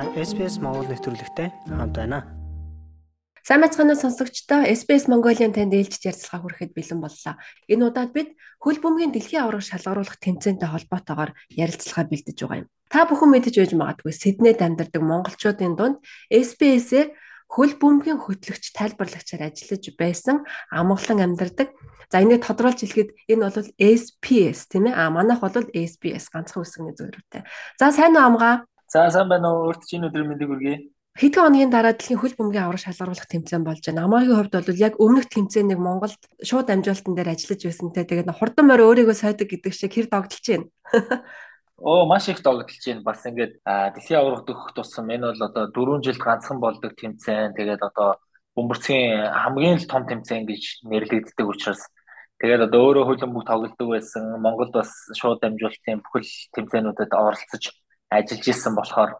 Та SPS Монгол нэвтрүүлэгтэй хамт байна. Сайн мэцхан сонсогчдоо SBS Mongolian танд ээлжид ярилцлага хүрэхэд бэлэн боллоо. Энэ удаад бид хөл бөмбөгийн дэлхийн аварга шалгаруулах тэмцээнтэй холбоотойгоор ярилцлага бэлдэж байгаа юм. Та бүхэн мэдэж байж магадгүй Сиднейд амьдардаг монголчуудын дунд SBS-ээр хөл бөмбөгийн хөтлөгч тайлбарлагчаар ажиллаж байсан амгалан амьдардаг. За энийг тодруулж хэлэхэд энэ бол SPS тийм ээ. А манайх бол SBS ганцхан үсгний зөвөрөтэй. За сайн уу амгаа? За сайн байна уу? Өөрт чинь өдөр мэндийг хүргэе. Хэдэн хоногийн дараа дэлхийн хөл бөмбөгийн аврах шалгаруулах тэмцээн болж байна. Амаагийн хувьд бол яг өмнөх тэмцээнийг Монголд шууд амжилтан дээр ажиллаж байсантай тэгээд хурдан морь өөрийгөө сойдог гэдэг шиг хэр догдолж байна. Оо маш их догдолж байна. Бас ингээд дэлхийн аврагт өгөх тусам энэ бол одоо 4 жилд ганцхан болдог тэмцээн. Тэгээд одоо бөмбөрцгийн хамгийн л том тэмцээн гэж нэрлэгддэг учраас тэгээд одоо өөрөө хөлбөмбөг тоглодог байсан. Монголд бас шууд амжилтын бүхэл тэмцээнүүдэд оролцож ажиллаж исэн болохоор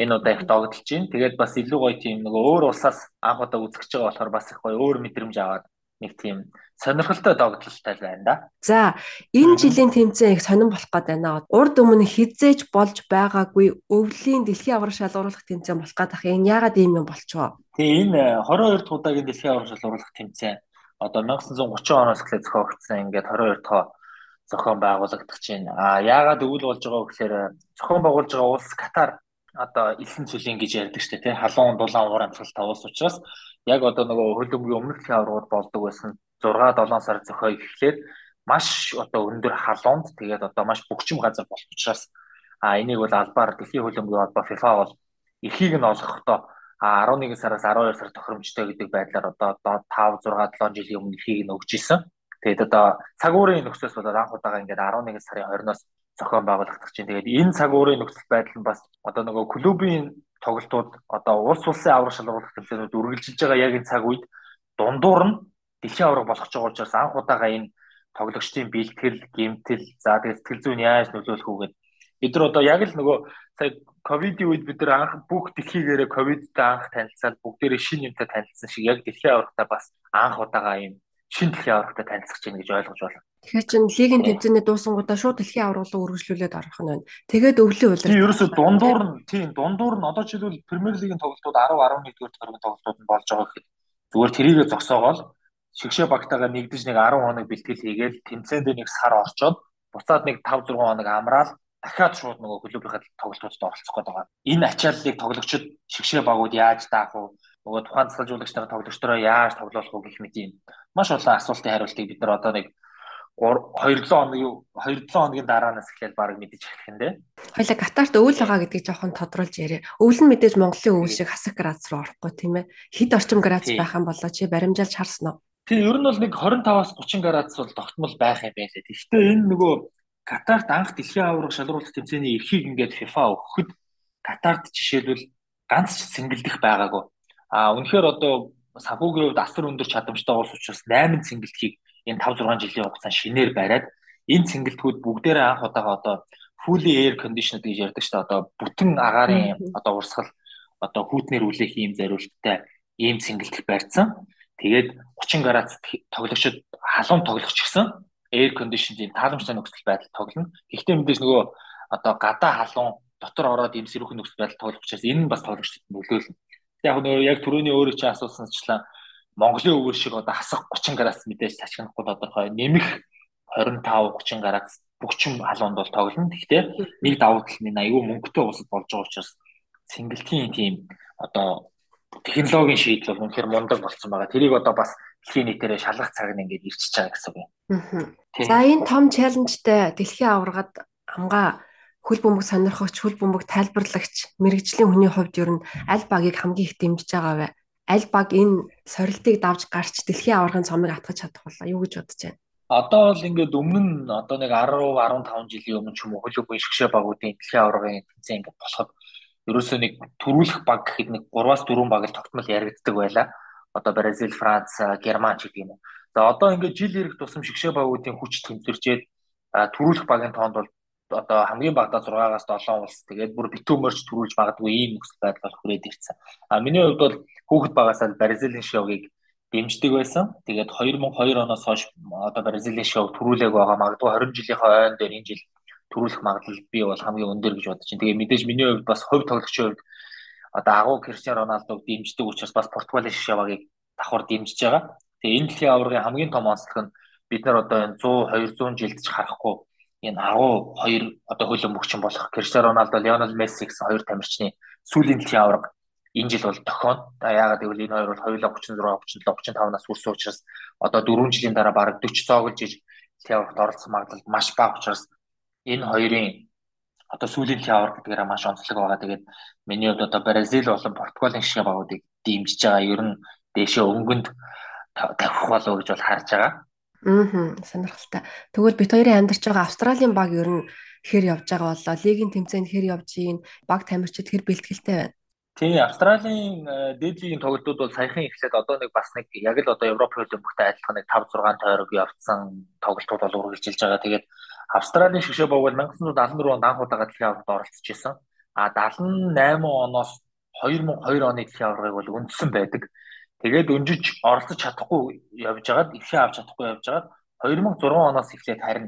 энэ удаа их догдолж байна. Тэгээд бас илүү гоё тийм нөгөө өөр улсаас анх удаа үзэж байгаа болохоор бас их гоё өөр мэдрэмж аваад нэг тийм сонирхолтой догдлолтой байна да. За энэ жилийн тэмцээн их сонирн болох гээд байна. Урд өмнө хизээж болж байгаагүй өвлийн дэлхийн аврах шалгаруулах тэмцээн болох гээд ах энэ яагаад ийм юм болчихоо? Тэгээ энэ 22 дахь удаагийн дэлхийн аврах шалгаруулах тэмцээн одоо 1930 оноос эхлээд зохиогдсон ингээд 22 дахь зохион байгуулагдах чинь. А яагаад өвөл болж байгаа вэ гэхээр зохион байгуулж байгаа улс Катар одоо элсэн цэлийн гэж ярьдаг шүү дээ тий халуун дулаан уур амьсгалтай улс учраас яг одоо нөгөө хөлбөмбөгийн өмнөх аваргууд болдог байсан 6 7 сар зохио эхлээд маш одоо өндөр халуунд тэгээд одоо маш бөгчим газар болох учраас а энийг бол албаар дэлхийн хөлбөмбөгийн холбоо FIFA бол эрхийг нь олохдоо 11 сараас 12 сар тохиромжтой гэдэг байдлаар одоо 5 6 7 жилийн өмнө эрхийг нь өгч исэн. Тэгээд одоо цаг уурын нөхцөлс болоод анх удаага ингээд 11 сарын 20-оос зохион байгуулагдах чинь. Тэгээд энэ цаг уурын нөхцөл байдал нь бас одоо нөгөө клубийн тоглолтууд одоо улс улсын аврах шалгуулах тэмцээнүүд үргэлжилж байгаа яг энэ цаг үед дундуур нь дэлхийн аврах болох ч байгаа учраас анх удаага энэ тоглогчдын бэлтгэл, гэмтэл, за тэгээд сэтгэл зүйн яаж нөлөөлөх үү гэдэг бид нар одоо яг л нөгөө сая ковидын үед бид нар анх бүх дэлхийгээрээ ковидтай анх танилцаад бүгдээрээ шинэ юмтай танилцсан шиг яг дэлхийн аврагтаа бас анх удаага юм шинэ дэлхийн аврагтай танилцах гэж гэж ойлгож байна. Тэгэхээр чин лигийн тэмцээний дуусангуудаа шууд дэлхийн аврал руу үргэлжлүүлээд орох нь байна. Тэгээд өвлийн улирал. Тийм ерөөсө дундуур нь тийм дундуур нь одоо жишээлбэл Премьер лигийн тоглолтууд 10 11 дугаар тойргийн тоглолтууд нь болж байгаа гэхэд зүгээр тэрийгэ зогсоогоол шигшээ багтаага нэгдэж нэг 10 хоног бэлтгэл хийгээл тэмцээнд нэг сар орчоод буцаад нэг 5 6 хоног амраал дахиад шууд нөгөө клубийнхаа тоглолтуудад оролцох гээд байгаа. Энэ ачааллыг тоглогчид шигшээ багууд яаж даах вэ? Нөгөө тухайн засалжуулагч нар тоглогчдороо яаж тоглоулах вэ гэх мэт юм маш олон асуултын хариултыг бид нар одоо нэг 2 7 хоногийн 2 7 хоногийн дараанаас эхлээд баг мэдэж эхлэх юм дээ. Хоёлаа Катарт өвөл байгаа гэдгийг жоохон тодруулж яриа. Өвөл нь мэдээж Монголын өвөл шиг хасах градус руу орохгүй тийм ээ. Хэд орчим градус байх юм болоо чи баримжаалж харсан уу? Тийм ер нь бол нэг 25-аас 30 градус бол тогтмол байх юм байна лээ. Гэхдээ энэ нөгөө Катарт анх дэлхийн аварга шалруулах тэмцээний эрхийг ингээд FIFA өгөхөд Катарт жишээлбэл ганц ч сэнгэлдэх байгаагүй. А үнэхээр одоо санхүүгийн хувьд асар өндөр чадамжтай улс учраас 8 цэнгэлтгийг энэ 5 6 жилийн хугацаанд шинээр бариад энэ цэнгэлтгүүд бүгдээрээ анх удаага одоо fully air conditioned гэж ярьдаг шүү дээ. Одоо бүтэн агаарын одоо урсгал одоо хүүтнэр үлээх ийм зориулттай ийм цэнгэлтэх барьсан. Тэгээд 30 градус тоглогчид халуун тоглогч гэсэн air conditioned ийм тааламжтай нөхцөл байдал тоглоно. Гэхдээ мэдээж нөгөө одоо гадаа халуун дотор ороод ийм сэрүүхэн нөхцөл байдал тоглох учраас энэ нь бас тоглогчдод нөлөөлнө яг нөө яг түрүүний өөрөө чи асуусанчлаа Монголын өвөр шиг одоо хасах 30 градус мэдээж ташкинахгүй тодорхой нэмэх 25 30 градус бүгчм халуунд бол тоглоно. Гэхдээ нэг давуу тал нь аюу мөнгөтэй улсад болж байгаа учраас цэнгэлтийн тийм одоо технологийн шийдэл бол үнэхээр мундаг болсон байгаа. Тэрийг одоо бас дэлхийн нийтээрээ шалгах цаг нь ингээд ирчихэж байгаа гэсэн үг юм. За энэ том челленжтэй дэлхийн аваргад амгаа хөл бөмбөг сонирхогч, хөл бөмбөг тайлбарлагч, мэрэгжлийн хүний хувьд ер нь аль багийг хамгийн их дэмжиж байгаа вэ? Аль баг энэ сорилтыг давж гарч дэлхийн аваргын цомыг атгах чадах болоо юу гэж бодож байна? Одоо бол ингээд өмнө нь одоо нэг 10 15 жилийн өмнө ч юм уу хөл бөмбөгийн шгшээ багуудын дэлхийн аваргын тэмцээн ингээд болоход ерөөсөө нэг төрүүлэх баг гэхэд нэг 3-аас 4 баг л тогтмол яригддаг байлаа. Одоо Бразил, Франц, Герман ч гэдэг юм уу. За одоо ингээд жил ирэх тусам шгшээ багуудын хүч тэмцэрчээд төрүүлэх багийн тоонд бол одоо хамгийн багадаа 6-аас 7 улс тэгээд бүр битүүмөрч төрүүлж магадгүй ийм нөхцөл байдал болох хүрээд ирсэн. А миний хувьд бол хүүхэд багасаа Бразилийн шоугийг дэмждэг байсан. Тэгээд 2002 оноос хойш одоо Бразилийн шоу төрүүлэг байгаа. Магадгүй 20 жилийн хойно дээр энэ жил төрүүлэх магадлал би бол хамгийн өндөр гэж бодож байна. Тэгээд мэдээж миний хувьд бас хувь тоглогчийн хувьд одоо агуу Криштиано Роналдог дэмждэг учраас бас Португалийн шишавагийг давхар дэмжиж байгаа. Тэгээ энэ дэлхийн аваргын хамгийн том онцлог нь бид нар одоо энэ 100 200 жилдж харахгүй энэ агуу хоёр одоо хөлөө мөгчин болох Криштиано Роналдо, Лионел Месси гэсэн хоёр тамирчны сүүлийн дэлхийн аварга энэ жил бол тохион. Яагаад гэвэл энэ хоёр бол хоёулаа 36, 37, 35 нас хүрсэн учраас одоо 4 жилийн дараа бараг 40 цоглож иж дэлхийн аваргад оролцох магадлал маш бага учраас энэ хоёрын одоо сүүлийн дэлхийн аварга гэдгээр маш онцлог байгаа. Тэгээд миний хувьд одоо Бразил болон Португалийн шиг багуудыг дэмжиж байгаа. Ер нь дээшээ өнгөнд тавих болов гэж бол харж байгаа. Аа сонирхолтой. Тэгвэл бид хоёрын амьдарч байгаа Австралийн баг ер нь хэр явж байгаа болоо лигийн тэмцээнд хэр явж ийн баг тамирчид хэр бэлтгэлтэй байна. Тийм Австралийн э, дээд лигийн тоглолтууд бол саяхан эхлээд одоо нэг бас нэг яг л одоо Европ хөлбөмбөгтэй адилхан нэг 5 6 тойрог явцсан тоглолтууд бол үргэлжилж байгаа. Тэгээд Австралийн шгшээ баг бол 1974 онд анх удаа дэлхийн аваргад оролцож исэн. А 78 оноос 2002 оны дэлхийн аваргыг бол үндсэн байдаг. Тэгээд өнжиж оролцож чадахгүй явж байгаад ихээ авч чадахгүй явж байгаад 2006 оноос эхлээд харин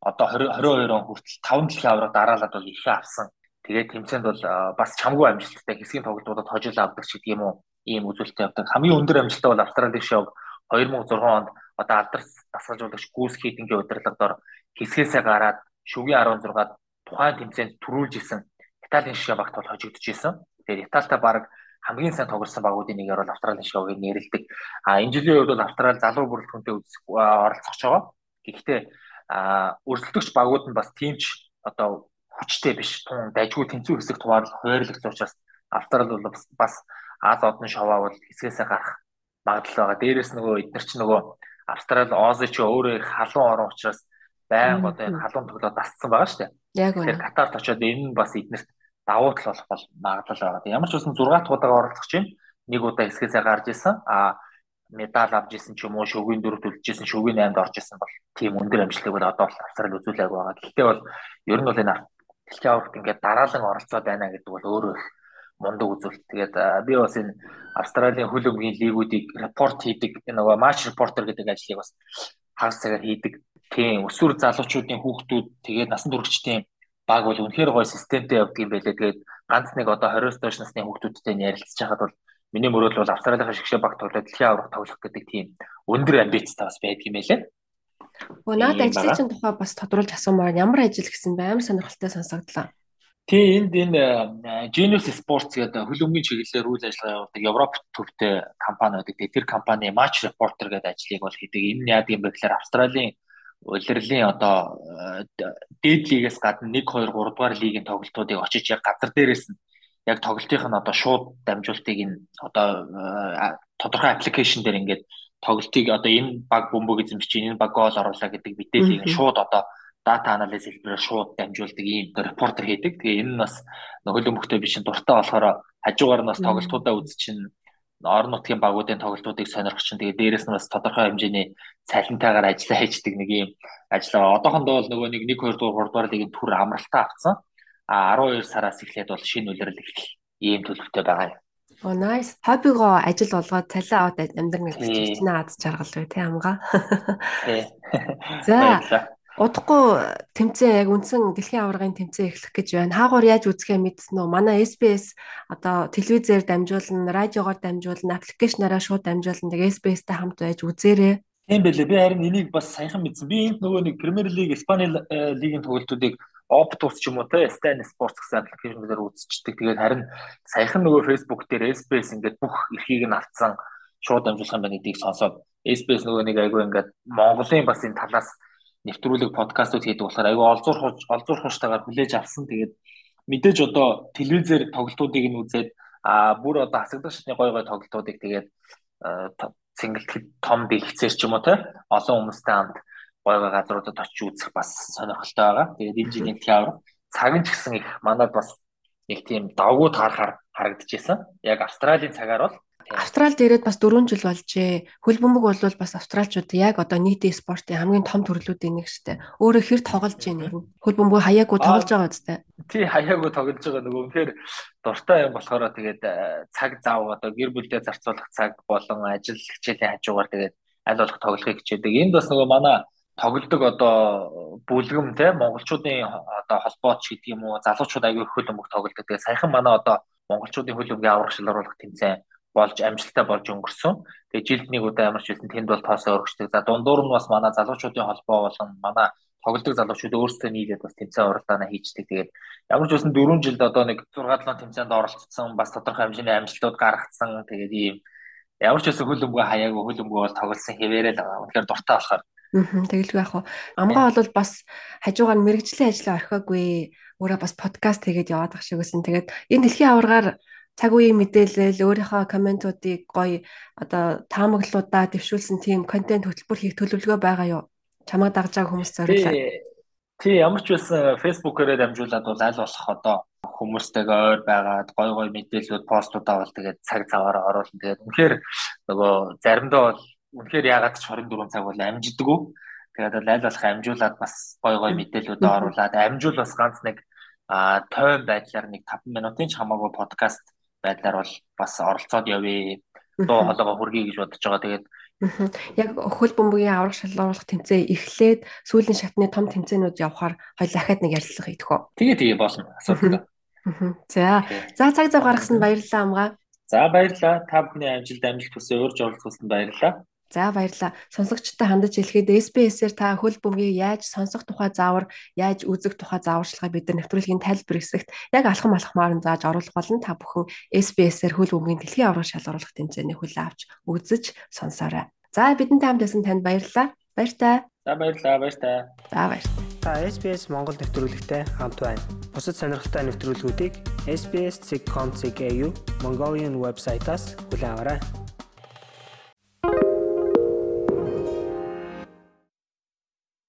одоо 2022 он хүртэл 5 дэлхийн авраг дараалаад бол ихээ авсан. Тэгээд тэмцээнд бол бас чамгүй амжилттай хэсгийн тоглолтуудад хожил авдаг ч гэдэг юм уу ийм үзүүлэлт явдаг. Хамгийн өндөр амжилттай бол Австралийн шог 2006 онд одоо алдар дасгалжуулагч Гүүс Хитингийн удирдлагаар хэсгээсээ гараад шүгийн 16-ад тухайн тэмцээнд төрүүлж исэн Италийн шишээ багт бол хожигдож исэн. Тэгээд Италитай баг хамгийн сайн тоглосон багуудын нэгээр бол Австралийн шоуг нэрэлдэг. А энэ жилийн үед бол Австрали залуу бүрэлдэхүүнтэй оролцох байгаа. Гэхдээ өрсөлдөгч багууд нь бас тиймч одоо хүчтэй биш. Тун дайггүй тэнцүү хэсэг туваарлах хуваарлагдсан учраас Австрали бол бас Аз одны шовоо бол хэсгээсээ гарах магадлал байгаа. Дээрээс нөгөө эдгээр ч нөгөө Австрали Оз ч өөрөө халуун орон учраас байн одоо энэ халуун тоглоод дасцсан байгаа шүү дээ. Яг үнэ. Тэгэхээр Катарт очиод энэ нь бас эднэрт давуу тал болох бол магадлал байгаа. Ямар ч үсэн 6 дахь удаа оролцох чинь нэг удаа хэсгээсээ гарч исэн. А медаль авч исэн ч юм уу шөгийн дөрөв төлжсэн шөгийн 8-д орж исэн бол тийм өндөр амжилтыг бол одоо бол австрал үзүүлээг байгаа. Гэхдээ бол ер нь бол энэ дэлхийн аваргад ингээд дараалан оролцоод байна гэдэг бол өөрөө их мундаг үзүүлэлт. Тэгээд би бас энэ Австралийн хөл өмгийн лигүүдийг репорт хийдэг нөгөө матч репортер гэдэг ажлыг бас хагас цагаар хийдэг. Тийм өсвөр залуучуудын хүүхдүүд тэгээд насан туршидтын баг бол үнэхээр гоё системтэй явдаг юм байлээ. Тэгээд ганц нэг одоо 20-с доош насны хүүхдүүдтэй ярилцж байхад бол миний мөрөөл бол Австралийн шгшээ баг тоглоод дэлхийн аврах тоглох гэдэг тийм өндөр амбицтай бас байдаг юм байлээ. Өө наад ажлын тухай бас тодруулж асуумаар ямар ажил гэсэн бэ? Амар сонирхолтой сонсогдлоо. Тийм энд энэ Genius Sports гэдэг хөлөмгийн чиглэлээр үйл ажиллагаа явуулдаг Европ төвтэй компани байдаг. Тэр компани Match Reporter гэдэг ажлыг бол хийдэг. Энэ нь яадаг юм бэ гэхээр Австралийн улирлын одоо дээд лигээс гадна 1 2 3 дугаар лигийн тоглолтуудыг очиж яг газар дээрээс нь яг тоглолтынх нь одоо шууд дамжуултыг энэ одоо э, тодорхой аппликейшн дээр ингээд тоглолтыг одоо энэ баг бөмбөг эзэмшиж энэ баг гол оруулаа гэдэг мэдээллийг шууд одоо дата анализ хэлбэрээр шууд дамжуулдаг ийм репортер хийдэг. Тэгээ энэ нь бас нөхөлийн мөхтэй биш дуртай болохоор хажуугаар нь бас тоглолтуудаа үзчихин орон нутгийн багуудын тоглолтуудыг сонирхож чинь тэгээ дээрэс нь бас тодорхой хэмжээний цалинтайгаар ажиллаа хийдэг нэг юм ажиллаа. Одоохондоо бол нөгөө нэг 1 2 3 дугаар лигийн түр амралтаа авсан. А 12 сараас эхлээд бол шинэ үлрэл эхлэх ийм төлөвтэй байгаа юм. Оо nice. Хоббигоо ажил болгоод цалин аваад амьдрын гэж чинь аз жаргал үү те амгаа. За удахгүй тэмцээн яг үндсэн дэлхийн аваргын тэмцээн эхлэх гэж байна. Хаагуур яаж үзэхээ мэдсэн үү? Манай SBS одоо телевизээр дамжуулна, радиогоор дамжуулна, аппликейшнаараа шууд дамжуулна. Тэгээ SBS-тэй хамт байж үзээрэй. Тийм байлээ. Би харин энийг бас саяхан мэдсэн. Би энд нөгөө нэг Премьер Лиг, Испани лигийн тоглолтуудыг Optus ч юм уу те Stan Sports гэсэн аппликейшнээр үзчихдэг. Тэгээд харин саяхан нөгөө Facebook дээр SBS ингээд бүх эрхийг нь авцсан шууд дамжуулах юм байна гэдгийг сонсоод SBS нөгөө нэг айгүй ингээд Монголын бас энэ талаас нэвтрүүлэг подкастууд хийдэг болохоор аюу олзуурх олзуурхштайгаар хүлээж авсан. Тэгээд мэдээж одоо телевизээр тоглолтуудыг нь үзээд а бүр одоо хасагдах шатны гой гой тоглолтуудыг тэгээд цэнгэлтгэд том дэлгэцээр ч юм уу те олон хүмүүстэй хамт гой гой газруудад очиж үзэх бас сонирхолтой байгаа. Тэгээд энэ жилийн театр цаг нь ч гэсэн их манад бас нэг тийм давгууд харахаар харагдчихсан. Яг Австралийн цагаар бол Австралид ирээд бас 4 жил болжээ. Хөл бөмбөг бол бас австралчууд яг одоо нийтийн спортын хамгийн том төрлүүдийн нэг штэ. Өөрөө хэр тоглож байна юм. Хөл бөмбөг хаяагүй тоглож байгаа үстэй. Тий, хаяагүй тоглож байгаа нөгөө үнэхээр дуртай юм болохоор тэгээд э, цаг зав одоо гэр бүлдээ зарцуулах цаг болон ажил хичээлийн хажуугаар тэгээд аль болох тоглохыг хичээдэг. Энд бас нөгөө манай тоглодог одоо бүлгэм те монголчуудын одоо холбооч гэдэг юм уу залуучууд аягүй хөл бөмбөг тоглодог. Тэгээд саяхан манай одоо монголчуудын хөл өмгийн аврах шил оруулах тэмцээн болж амжилттай болж өнгөрсөн. Тэгээ жилд нэг удаа ямар ч байсан тэнд бол тоосоо өргөждөг. За дундуур нь бас манай залуучуудын холбоо болон манай тоглодог залуучууд өөрсдөө нийлээд бас тэмцээн уралдаанаа хийждэг. Тэгээд ямар ч байсан 4 жилд одоо нэг 6 7 тэмцээнд оролцсон, бас тодорхой хэмжээний амжилтууд гаргацсан. Тэгээд ийм ямар ч байсан хөл өмгөө хаяагүй хөл өмгөө бол тоглосон хэвээрээ л байгаа. Үнэхээр дуртай болохоор. Аа тэгэлгүй яах вэ? Амгаа бол бас хажуугаар мэрэгжлийн ажлаа орхиогүй өөрөө бас подкаст хийгээд яваад байх шиг байсан. Тэгээд энэ дэлхийн аваргаар цаг үеийн мэдээлэл өөрийнхөө комментуудыг гоё одоо таамаглалуудаа дэвшүүлсэн тийм контент хөтөлбөр хийх төлөвлөгөө байгаа юу? Чамайг дагж байгаа хүмүүс зориулаад. Тий, ямар ч байсан Facebook-ороо дамжуулаад бол аль болох одоо хүмүүстэйгээ ойр байгаад гой гой мэдээлэлүүд постуудаа бол тэгээд цаг цагаараа оруулна. Тэгээд үнэхээр нөгөө заримдаа бол үнэхээр ягаад ч 24 цаг бол амжидаггүй. Тэгээд аль болох амжуулаад бас гой гой мэдээлэлүүдээ оруулаад амжуул бас ганц нэг а тойм байдлаар нэг 5 минутын ч хамаагүй подкаст байдлаар бол бас оролцоод явъя. Дуу хоолойгоо хүргэе гэж бодож байгаа. Тэгээд Яг хөл бөмбөгийн аврах шалгаруулах тэмцээн эхлээд сүүлийн шатны том тэмцээнүүд явахаар хоёул дахиад нэг ярилцлага хийх үү? Тэгээ тэгээ болно. Асуудалгүй. За. За цаг зав гаргасан баярлалаа амгаа. За баярлалаа. Та бүхний амжилт амжилт хүсье урьж оролцуулсанд баярлалаа. За баярлалаа. Сонсогчтой хандаж хэлэхэд SBS-ээр та хөл бөмбөгийг яаж сонсох тухай заавар, яаж үзэх тухай зааварчилгаа бид нар нэвтрүүлгийн тайлбар хэсэгт яг алхам алхмаар нь зааж оруулах болно. Та бүхэн SBS-ээр хөл бөмбөгийн дэлхийн аврах шалгаруулах тэмцээний хөл авч үзэж сонсоорой. За бидэнтэй хамт байсан танд баярлалаа. Баяртай. За баярлалаа. Баяртай. За баяртай. Та SBS Монгол нэвтрүүлэгтэй хамт байна. Бусад сонирхолтой нэвтрүүлгүүдийг SBS.com.cg Mongolian вебсайтаас аваарай.